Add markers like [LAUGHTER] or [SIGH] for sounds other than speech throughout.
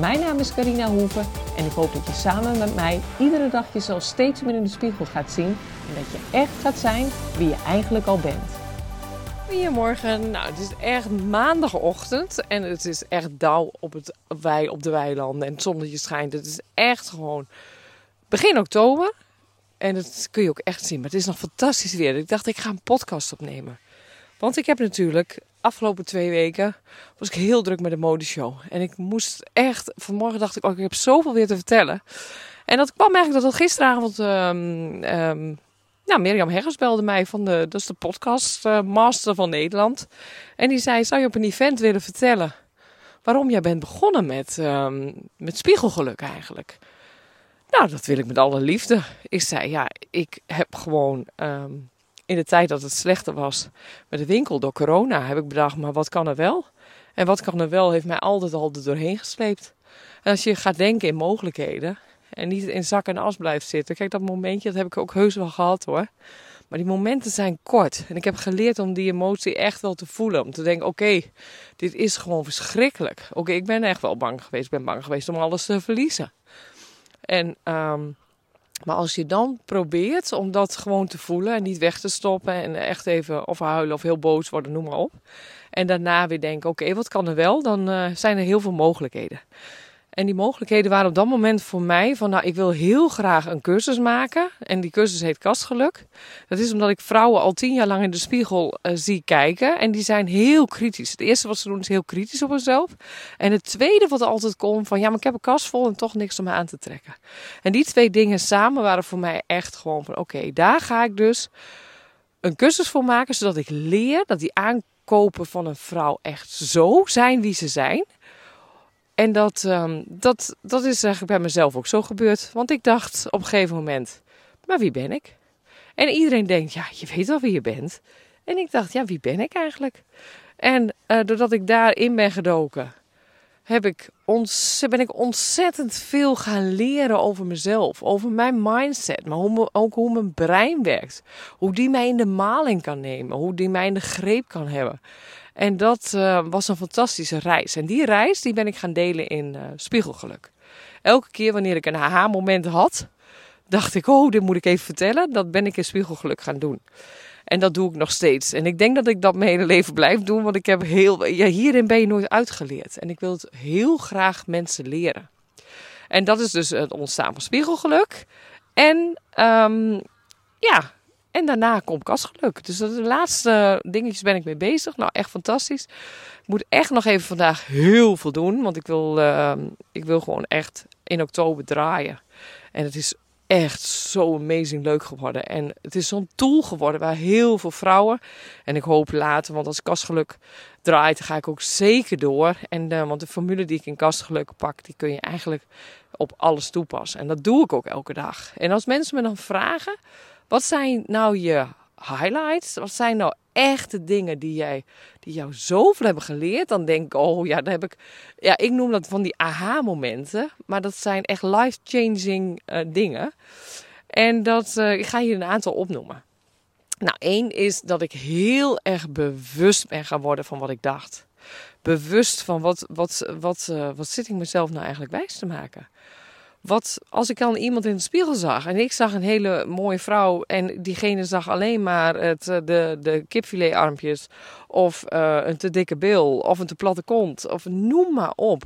Mijn naam is Carina Hoeven en ik hoop dat je samen met mij iedere dag jezelf steeds meer in de spiegel gaat zien en dat je echt gaat zijn wie je eigenlijk al bent. Goedemorgen. Nou, het is echt maandagochtend en het is echt dauw op, het wei, op de weilanden en het zonnetje schijnt. Het is echt gewoon begin oktober en dat kun je ook echt zien. Maar het is nog fantastisch weer. Ik dacht, ik ga een podcast opnemen. Want ik heb natuurlijk afgelopen twee weken was ik heel druk met de modeshow. En ik moest echt, vanmorgen dacht ik, oh, ik heb zoveel weer te vertellen. En dat kwam eigenlijk dat gisteravond, um, um, nou, Mirjam Heggers belde mij van de, dat is de podcast uh, master van Nederland. En die zei, zou je op een event willen vertellen waarom jij bent begonnen met, um, met spiegelgeluk eigenlijk? Nou, dat wil ik met alle liefde. Ik zei, ja, ik heb gewoon in de tijd dat het slechter was met de winkel door corona, heb ik bedacht, maar wat kan er wel? En wat kan er wel, heeft mij altijd al doorheen gesleept. En als je gaat denken in mogelijkheden en niet in zak en as blijft zitten. Kijk, dat momentje, dat heb ik ook heus wel gehad hoor. Maar die momenten zijn kort. En ik heb geleerd om die emotie echt wel te voelen. Om te denken, oké, dit is gewoon verschrikkelijk. Oké, ik ben echt wel bang geweest. Ik ben bang geweest om alles te verliezen. En um, maar als je dan probeert om dat gewoon te voelen en niet weg te stoppen en echt even of huilen of heel boos worden, noem maar op. En daarna weer denken, oké, wat kan er wel? Dan uh, zijn er heel veel mogelijkheden. En die mogelijkheden waren op dat moment voor mij van, nou, ik wil heel graag een cursus maken. En die cursus heet Kastgeluk. Dat is omdat ik vrouwen al tien jaar lang in de spiegel uh, zie kijken. En die zijn heel kritisch. Het eerste wat ze doen is heel kritisch op zichzelf. En het tweede wat altijd komt van, ja, maar ik heb een kast vol en toch niks om me aan te trekken. En die twee dingen samen waren voor mij echt gewoon van, oké, daar ga ik dus een cursus voor maken. Zodat ik leer dat die aankopen van een vrouw echt zo zijn wie ze zijn. En dat, um, dat, dat is eigenlijk bij mezelf ook zo gebeurd. Want ik dacht op een gegeven moment, maar wie ben ik? En iedereen denkt, ja, je weet al wie je bent. En ik dacht, ja, wie ben ik eigenlijk? En uh, doordat ik daarin ben gedoken, heb ik ben ik ontzettend veel gaan leren over mezelf. Over mijn mindset, maar ook hoe mijn brein werkt. Hoe die mij in de maling kan nemen. Hoe die mij in de greep kan hebben. En dat uh, was een fantastische reis. En die reis die ben ik gaan delen in uh, Spiegelgeluk. Elke keer wanneer ik een aha-moment had, dacht ik, oh, dit moet ik even vertellen. Dat ben ik in Spiegelgeluk gaan doen. En dat doe ik nog steeds. En ik denk dat ik dat mijn hele leven blijf doen, want ik heb heel, ja, hierin ben je nooit uitgeleerd. En ik wil het heel graag mensen leren. En dat is dus het ontstaan van Spiegelgeluk. En um, ja, en daarna komt kastgeluk. Dus dat de laatste dingetjes ben ik mee bezig. Nou, echt fantastisch. Ik moet echt nog even vandaag heel veel doen. Want ik wil, uh, ik wil gewoon echt in oktober draaien. En het is echt zo amazing leuk geworden. En het is zo'n tool geworden waar heel veel vrouwen. En ik hoop later, want als kastgeluk draait, ga ik ook zeker door. En, uh, want de formule die ik in kastgeluk pak, die kun je eigenlijk op alles toepassen. En dat doe ik ook elke dag. En als mensen me dan vragen wat zijn nou je highlights? Wat zijn nou echte dingen die, jij, die jou zoveel hebben geleerd? Dan denk ik, oh ja, dan heb ik... Ja, ik noem dat van die aha-momenten. Maar dat zijn echt life-changing uh, dingen. En dat, uh, ik ga hier een aantal opnoemen. Nou, één is dat ik heel erg bewust ben gaan worden van wat ik dacht. Bewust van wat, wat, wat, uh, wat zit ik mezelf nou eigenlijk wijs te maken? Wat als ik dan iemand in de spiegel zag en ik zag een hele mooie vrouw en diegene zag alleen maar het, eh, de, de kipfiletarmpjes of uh, een te dikke bil of een te platte kont of noem maar op.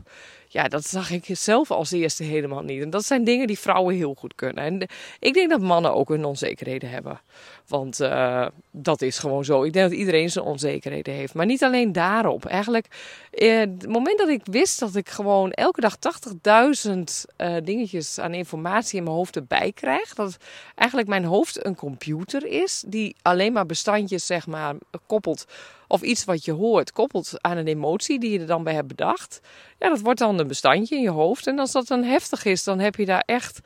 Ja, dat zag ik zelf als eerste helemaal niet. En dat zijn dingen die vrouwen heel goed kunnen. En ik denk dat mannen ook hun onzekerheden hebben. Want uh, dat is gewoon zo. Ik denk dat iedereen zijn onzekerheden heeft. Maar niet alleen daarop. Eigenlijk, eh, het moment dat ik wist dat ik gewoon elke dag 80.000 uh, dingetjes aan informatie in mijn hoofd erbij krijg. Dat eigenlijk mijn hoofd een computer is. Die alleen maar bestandjes, zeg maar, koppelt of iets wat je hoort koppelt aan een emotie die je er dan bij hebt bedacht. Ja, dat wordt dan een bestandje in je hoofd. En als dat dan heftig is, dan heb je daar echt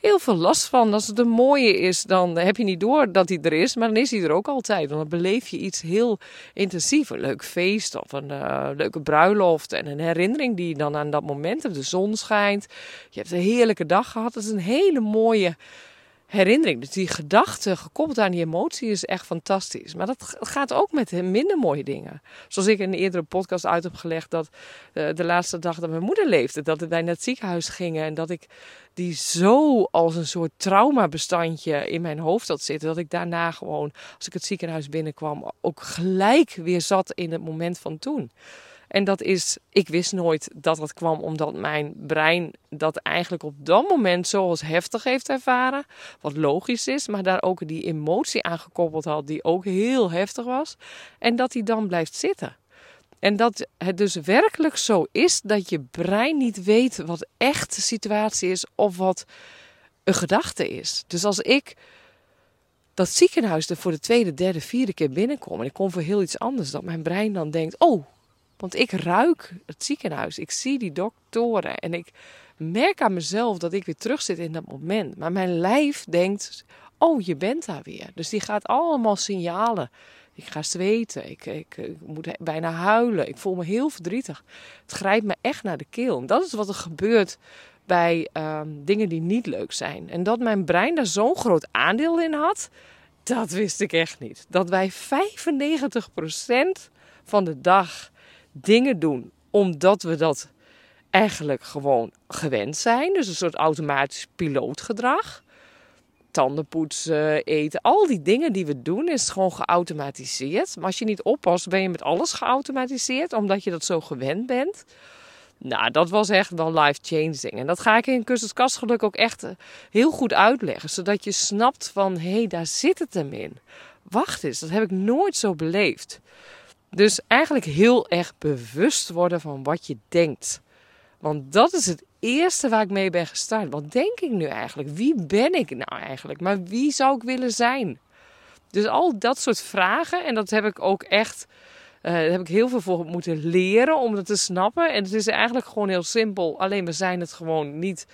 heel veel last van. Als het een mooie is, dan heb je niet door dat hij er is, maar dan is hij er ook altijd. Want dan beleef je iets heel intensief. Een leuk feest of een uh, leuke bruiloft en een herinnering die dan aan dat moment hebt. De zon schijnt, je hebt een heerlijke dag gehad. Dat is een hele mooie herinnering. Dus die gedachte gekoppeld aan die emotie is echt fantastisch. Maar dat gaat ook met minder mooie dingen. Zoals ik in een eerdere podcast uit heb gelegd dat uh, de laatste dag dat mijn moeder leefde, dat wij naar het ziekenhuis gingen en dat ik die zo als een soort traumabestandje in mijn hoofd had zitten, dat ik daarna gewoon, als ik het ziekenhuis binnenkwam, ook gelijk weer zat in het moment van toen. En dat is, ik wist nooit dat dat kwam omdat mijn brein dat eigenlijk op dat moment zo als heftig heeft ervaren. Wat logisch is, maar daar ook die emotie aan gekoppeld had die ook heel heftig was. En dat die dan blijft zitten. En dat het dus werkelijk zo is dat je brein niet weet wat echt de situatie is of wat een gedachte is. Dus als ik dat ziekenhuis er voor de tweede, derde, vierde keer binnenkom en ik kom voor heel iets anders, dat mijn brein dan denkt: Oh, want ik ruik het ziekenhuis. Ik zie die doktoren. En ik merk aan mezelf dat ik weer terug zit in dat moment. Maar mijn lijf denkt: Oh, je bent daar weer. Dus die gaat allemaal signalen. Ik ga zweten. Ik, ik, moet bijna huilen. Ik voel me heel verdrietig. Het grijpt me echt naar de keel. En dat is wat er gebeurt bij um, dingen die niet leuk zijn. En dat mijn brein daar zo'n groot aandeel in had, dat wist ik echt niet. Dat wij 95% van de dag dingen doen omdat we dat eigenlijk gewoon gewend zijn. Dus een soort automatisch pilootgedrag. Tanden poetsen, eten, al die dingen die we doen is gewoon geautomatiseerd. Maar als je niet oppast, ben je met alles geautomatiseerd, omdat je dat zo gewend bent. Nou, dat was echt wel life-changing. En dat ga ik in cursus kastgeluk ook echt eh, heel goed uitleggen. Zodat je snapt van, hé, hey, daar zit het hem in. Wacht eens, dat heb ik nooit zo beleefd. Dus eigenlijk heel erg bewust worden van wat je denkt. Want dat is het eerste waar ik mee ben gestart. Wat denk ik nu eigenlijk? Wie ben ik nou eigenlijk? Maar wie zou ik willen zijn? Dus al dat soort vragen. En dat heb ik ook echt. Uh, daar heb ik heel veel voor moeten leren om dat te snappen. En het is eigenlijk gewoon heel simpel. Alleen we zijn het gewoon niet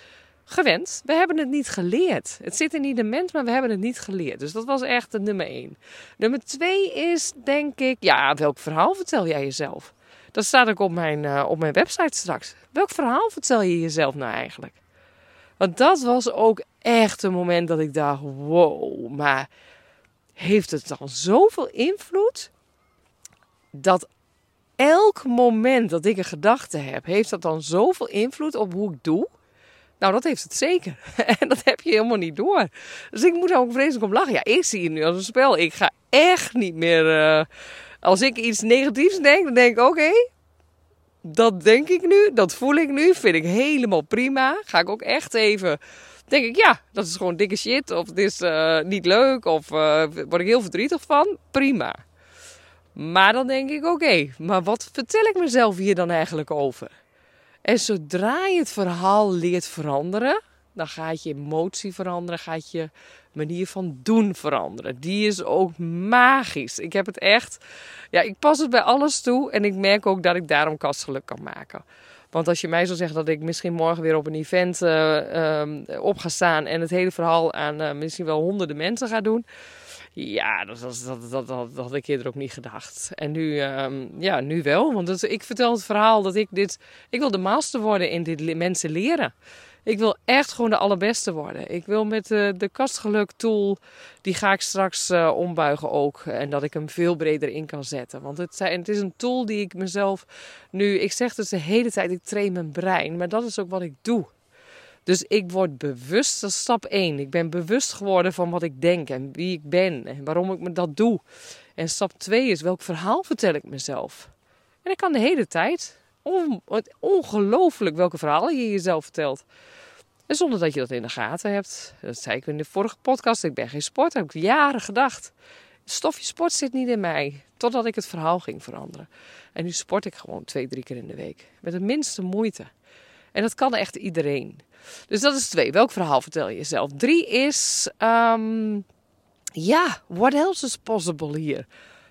gewend. We hebben het niet geleerd. Het zit in ieder mens, maar we hebben het niet geleerd. Dus dat was echt nummer één. Nummer twee is, denk ik, ja, welk verhaal vertel jij jezelf? Dat staat ook op mijn, uh, op mijn website straks. Welk verhaal vertel je jezelf nou eigenlijk? Want dat was ook echt een moment dat ik dacht: wow, maar heeft het dan zoveel invloed dat elk moment dat ik een gedachte heb, heeft dat dan zoveel invloed op hoe ik doe? Nou, dat heeft het zeker. [LAUGHS] en dat heb je helemaal niet door. Dus ik moet er ook vreselijk om lachen. Ja, ik zie het nu als een spel. Ik ga echt niet meer. Uh, als ik iets negatiefs denk, dan denk ik: oké, dat denk ik nu, dat voel ik nu, vind ik helemaal prima. Ga ik ook echt even. Denk ik, ja, dat is gewoon dikke shit. Of het is uh, niet leuk. Of uh, word ik heel verdrietig van. Prima. Maar dan denk ik, oké, maar wat vertel ik mezelf hier dan eigenlijk over? En zodra je het verhaal leert veranderen, dan gaat je emotie veranderen, gaat je manier van doen veranderen. Die is ook magisch. Ik heb het echt, ja, ik pas het bij alles toe en ik merk ook dat ik daarom kastgeluk kan maken. Want als je mij zou zeggen dat ik misschien morgen weer op een event uh, op ga staan en het hele verhaal aan uh, misschien wel honderden mensen ga doen ja, dat, dat, dat, had ik eerder ook niet gedacht. En nu, um, ja, nu wel. Want ik vertel het verhaal dat ik dit... Ik wil de master worden in dit mensen leren. Ik wil echt gewoon de allerbeste worden. Ik wil met de, de kastgeluk tool, die ga ik straks uh, ombuigen ook. En dat ik hem veel breder in kan zetten. Want het, het is een tool die ik mezelf nu... Ik zeg dus de hele tijd, ik train mijn brein. Maar dat is ook wat ik doe. Dus ik word bewust, dat is stap 1. Ik ben bewust geworden van wat ik denk en wie ik ben en waarom ik me dat doe. En stap 2 is welk verhaal vertel ik mezelf. En ik kan de hele tijd. On, ongelooflijk welke verhalen je jezelf vertelt. En zonder dat je dat in de gaten hebt. Dat zei ik in de vorige podcast. Ik ben geen sporter. Heb ik jaren gedacht. Stofje sport zit niet in mij. Totdat ik het verhaal ging veranderen. En nu sport ik gewoon twee, drie keer in de week. Met de minste moeite. En dat kan echt iedereen. Dus dat is twee. Welk verhaal vertel je jezelf? Drie is, um, ja, what else is possible hier?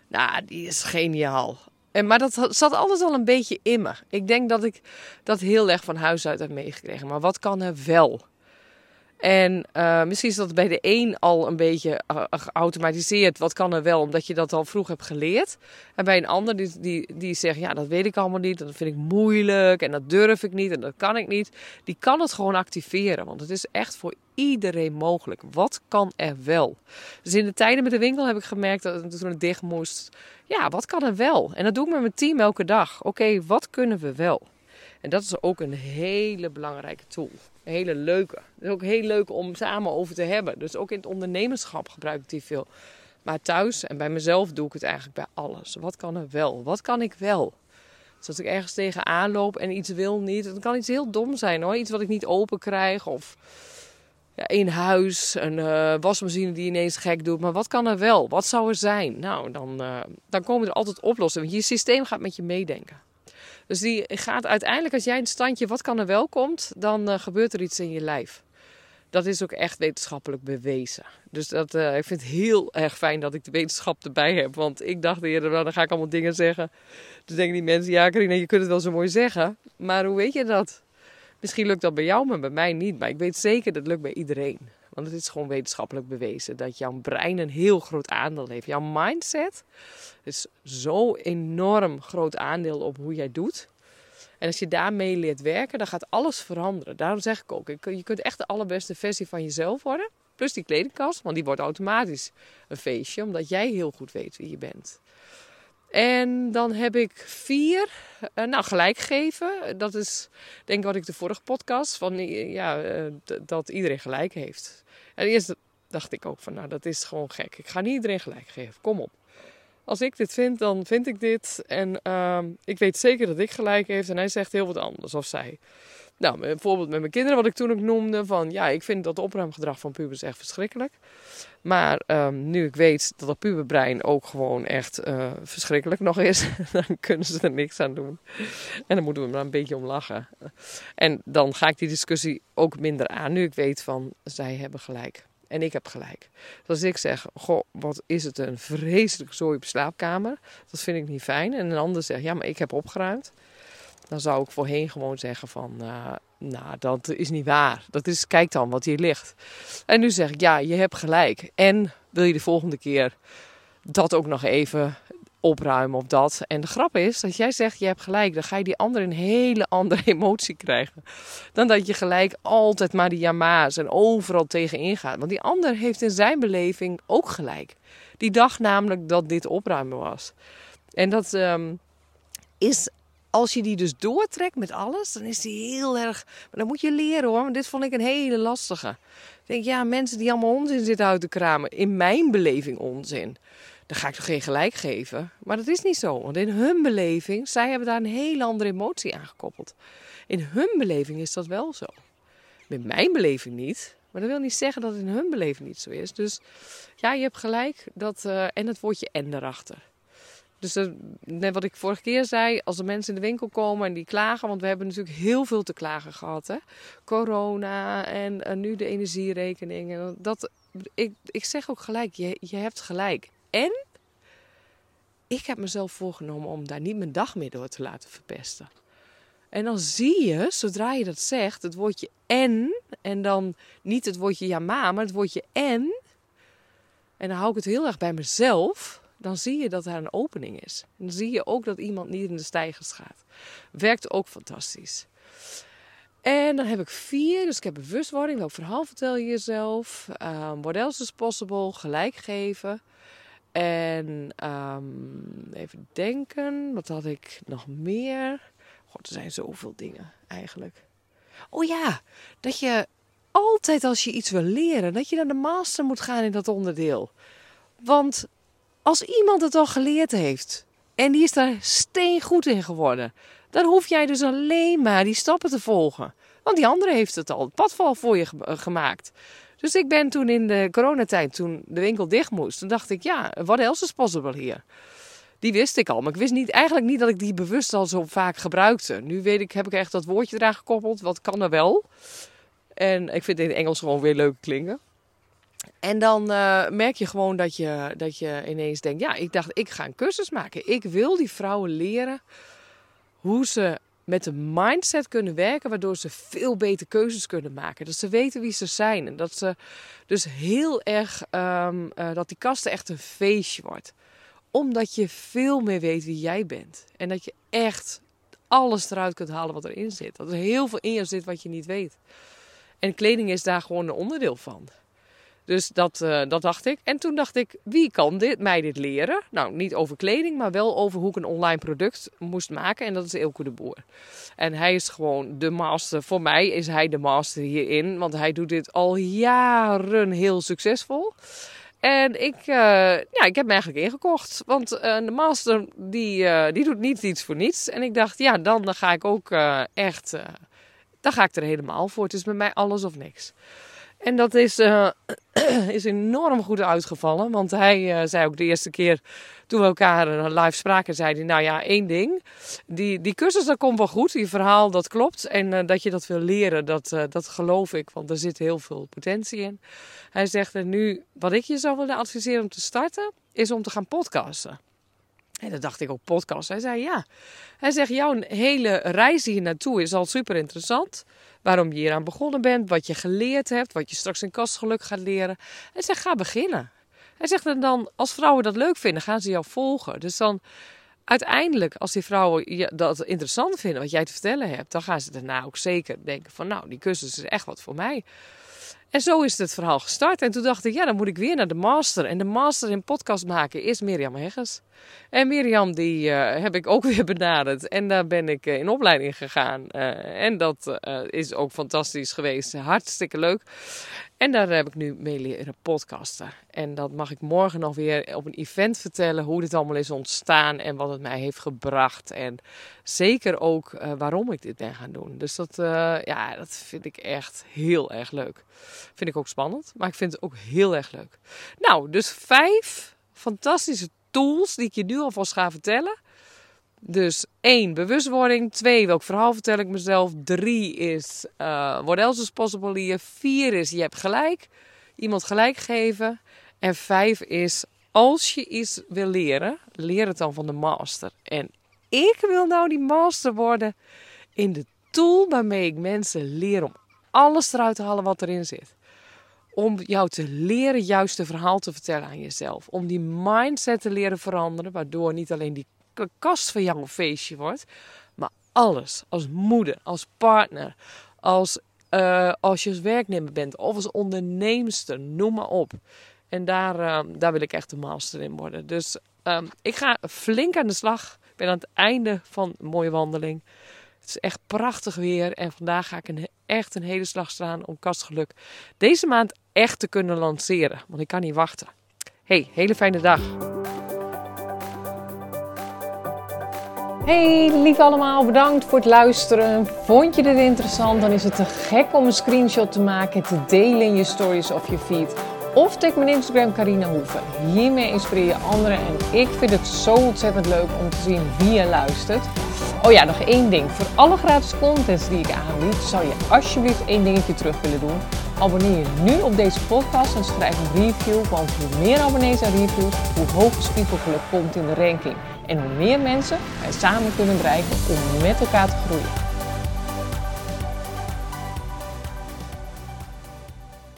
Nou, die is geniaal. En, maar dat zat altijd al een beetje in me. Ik denk dat ik dat heel erg van huis uit heb meegekregen. Maar wat kan er wel? En uh, misschien is dat bij de een al een beetje uh, geautomatiseerd. Wat kan er wel, omdat je dat al vroeg hebt geleerd. En bij een ander die, die, die zegt, ja, dat weet ik allemaal niet. Dat vind ik moeilijk en dat durf ik niet en dat kan ik niet. Die kan het gewoon activeren, want het is echt voor iedereen mogelijk. Wat kan er wel? Dus in de tijden met de winkel heb ik gemerkt dat toen het dicht moest. Ja, wat kan er wel? En dat doe ik met mijn team elke dag. Oké, wat kunnen we wel? En dat is ook een hele belangrijke tool. Een hele leuke. Het is ook heel leuk om samen over te hebben. Dus ook in het ondernemerschap gebruik ik die veel. Maar thuis en bij mezelf doe ik het eigenlijk bij alles. Wat kan er wel? Wat kan ik wel? Dus als ik ergens tegenaan loop en iets wil niet. Het kan iets heel dom zijn hoor. Iets wat ik niet open krijg. Of ja, een huis, een uh, wasmachine die ineens gek doet. Maar wat kan er wel? Wat zou er zijn? Nou, dan, uh, dan komen er altijd oplossingen. Want je systeem gaat met je meedenken. Dus die gaat uiteindelijk, als jij een standje wat kan er wel komt, dan uh, gebeurt er iets in je lijf. Dat is ook echt wetenschappelijk bewezen. Dus dat, uh, ik vind het heel erg fijn dat ik de wetenschap erbij heb. Want ik dacht eerder, nou, dan ga ik allemaal dingen zeggen. Dus denken die mensen, ja Carina, je kunt het wel zo mooi zeggen. Maar hoe weet je dat? Misschien lukt dat bij jou, maar bij mij niet. Maar ik weet zeker dat het lukt bij iedereen. Want het is gewoon wetenschappelijk bewezen dat jouw brein een heel groot aandeel heeft. Jouw mindset is zo enorm groot aandeel op hoe jij doet. En als je daarmee leert werken, dan gaat alles veranderen. Daarom zeg ik ook, je kunt echt de allerbeste versie van jezelf worden. Plus die kledingkast, want die wordt automatisch een feestje, omdat jij heel goed weet wie je bent. En dan heb ik vier, uh, nou gelijk geven. Dat is denk ik wat ik de vorige podcast van ja, uh, dat iedereen gelijk heeft. En eerst dacht ik ook van nou dat is gewoon gek. Ik ga niet iedereen gelijk geven. Kom op. Als ik dit vind, dan vind ik dit. En uh, ik weet zeker dat ik gelijk heeft en hij zegt heel wat anders of zij. Nou, bijvoorbeeld met mijn kinderen, wat ik toen ook noemde: van ja, ik vind dat opruimgedrag van pubers echt verschrikkelijk. Maar um, nu ik weet dat het puberbrein ook gewoon echt uh, verschrikkelijk nog is, [LAUGHS] dan kunnen ze er niks aan doen. En dan moeten we er een beetje om lachen. En dan ga ik die discussie ook minder aan, nu ik weet van zij hebben gelijk. En ik heb gelijk. Dus als ik zeg, goh, wat is het een vreselijk zooi slaapkamer. Dat vind ik niet fijn. En een ander zegt, ja, maar ik heb opgeruimd. Dan zou ik voorheen gewoon zeggen van, uh, nou, dat is niet waar. Dat is, kijk dan wat hier ligt. En nu zeg ik, ja, je hebt gelijk. En wil je de volgende keer dat ook nog even opruimen of dat. En de grap is dat jij zegt je hebt gelijk, dan ga je die ander een hele andere [LAUGHS] emotie krijgen. Dan dat je gelijk altijd maar die jama's en overal tegenin gaat. Want die ander heeft in zijn beleving ook gelijk. Die dacht namelijk dat dit opruimen was. En dat um, is als je die dus doortrekt met alles, dan is die heel erg. Maar dan moet je leren hoor. Want dit vond ik een hele lastige. Ik denk, ja, mensen die allemaal onzin zitten uit te kramen. In mijn beleving onzin dan ga ik toch geen gelijk geven. Maar dat is niet zo, want in hun beleving, zij hebben daar een hele andere emotie aan gekoppeld. In hun beleving is dat wel zo. Met mijn beleving niet, maar dat wil niet zeggen dat in hun beleving niet zo is. Dus ja, je hebt gelijk, dat, uh, en het woordje en erachter. Dus net wat ik vorige keer zei, als de mensen in de winkel komen en die klagen, want we hebben natuurlijk heel veel te klagen gehad. Hè? Corona en nu de energierekening. Dat, ik, ik zeg ook gelijk, je, je hebt gelijk. En ik heb mezelf voorgenomen om daar niet mijn dag meer door te laten verpesten. En dan zie je, zodra je dat zegt, het woordje en. En dan niet het woordje ja maar, maar het woordje en. En dan hou ik het heel erg bij mezelf. Dan zie je dat er een opening is. En dan zie je ook dat iemand niet in de stijgers gaat. Werkt ook fantastisch. En dan heb ik vier. Dus ik heb bewustwording. Welk verhaal vertel je jezelf? Um, what else is possible? Gelijk geven. En um, even denken, wat had ik nog meer? God, er zijn zoveel dingen eigenlijk. Oh ja, dat je altijd als je iets wil leren, dat je naar de master moet gaan in dat onderdeel. Want als iemand het al geleerd heeft en die is daar steengoed in geworden, dan hoef jij dus alleen maar die stappen te volgen. Want die andere heeft het al het padval voor je gemaakt. Dus ik ben toen in de coronatijd, toen de winkel dicht moest, toen dacht ik, ja, what else is possible hier? Die wist ik al, maar ik wist niet, eigenlijk niet dat ik die bewust al zo vaak gebruikte. Nu weet ik, heb ik echt dat woordje eraan gekoppeld, wat kan er wel? En ik vind het in Engels gewoon weer leuk klinken. En dan uh, merk je gewoon dat je, dat je ineens denkt, ja, ik dacht, ik ga een cursus maken. Ik wil die vrouwen leren hoe ze met de mindset kunnen werken, waardoor ze veel beter keuzes kunnen maken. Dat ze weten wie ze zijn. En dat ze dus heel erg, um, uh, dat die kasten echt een feestje wordt. Omdat je veel meer weet wie jij bent. En dat je echt alles eruit kunt halen wat erin zit. Dat er heel veel in je zit wat je niet weet. En kleding is daar gewoon een onderdeel van. Dus dat, uh, dat dacht ik. En toen dacht ik, wie kan dit, mij dit leren? Nou, niet over kleding, maar wel over hoe ik een online product moest maken. En dat is Eelco de Boer. En hij is gewoon de master. Voor mij is hij de master hierin. Want hij doet dit al jaren heel succesvol. En ik, uh, ja, ik heb me eigenlijk ingekocht. Want uh, de master, die, die doet niet iets voor niets. En ik dacht, ja, dan, dan ga ik ook echt... dan ga ik er helemaal voor. Het is bij mij alles of niks. En dat is, uh, [CLEARS THROAT] is enorm goed uitgevallen. Want hij uh, zei ook de eerste keer toen we elkaar uh, live spraken, zei hij, nou ja, één ding. Die, die cursus, dat komt wel goed. Die verhaal, dat klopt. En dat je dat wil leren, dat, dat geloof ik. Want er zit heel veel potentie in. Hij zegt, en nu, wat ik je zou willen adviseren om te starten, is om te gaan podcasten. En dan dacht ik ook podcast. Hij zei ja. Hij zegt jouw hele reis hier naartoe is al super interessant. Waarom je hier aan begonnen bent, wat je geleerd hebt, wat je straks in kastgeluk gaat leren. Hij zegt ga beginnen. Hij zegt dan als vrouwen dat leuk vinden, gaan ze jou volgen. Dus dan uiteindelijk, als die vrouwen dat interessant vinden wat jij te vertellen hebt, dan gaan ze daarna ook zeker denken van nou die cursus is echt wat voor mij. En zo is het verhaal gestart. En toen dacht ik, ja, dan moet ik weer naar de master. En de master in podcast maken is Mirjam Hegges. En Mirjam, die uh, heb ik ook [LAUGHS] weer benaderd. En daar ben ik uh, in opleiding gegaan. Uh, en dat is ook fantastisch geweest. Hartstikke leuk. En daar heb ik nu mee leren podcasten. En dat mag ik morgen nog weer op een event vertellen hoe dit allemaal is ontstaan en wat het mij heeft gebracht. En zeker ook waarom ik dit ben gaan doen. Dus dat, ja, dat vind ik echt heel erg leuk. Vind ik ook spannend, maar ik vind het ook heel erg leuk. Nou, dus vijf fantastische tools die ik je nu alvast ga vertellen. Dus één, bewustwording. Twee, welk verhaal vertel ik mezelf. Drie is, uh, what else is possible hier. Vier is, je hebt gelijk. Iemand gelijk geven. En vijf is, als je iets wil leren, leer het dan van de master. En ik wil nou die master worden in de tool waarmee ik mensen leer om alles eruit te halen wat erin zit. Om jou te leren juist een verhaal te vertellen aan jezelf. Om die mindset te leren veranderen, waardoor niet alleen die kast van jou een feestje wordt. Maar alles, als moeder, als partner, als, uh, als je als werknemer bent of als onderneemster, noem maar op. En daar, uh, daar wil ik echt de master in worden. Dus um, ik ga flink aan de slag. Ik ben aan het einde van een mooie wandeling. Het is echt prachtig weer. En vandaag ga ik een, echt een hele slag staan om kastgeluk deze maand echt te kunnen lanceren. Want ik kan niet wachten. Hey, hele fijne dag. Hey lief allemaal, bedankt voor het luisteren. Vond je dit interessant? Dan is het te gek om een screenshot te maken, te delen in je stories of je feed. Of tag mijn Instagram Carina Hoeven. Hiermee inspireer je anderen en ik vind het zo ontzettend leuk om te zien wie je luistert. Oh ja, nog één ding. Voor alle gratis contents die ik aanbied, zou je alsjeblieft één dingetje terug willen doen. Abonneer je nu op deze podcast en schrijf een review, want hoe meer abonnees en reviews, hoe hoger spiegelgeluk komt in de ranking. En hoe meer mensen wij samen kunnen bereiken om met elkaar te groeien.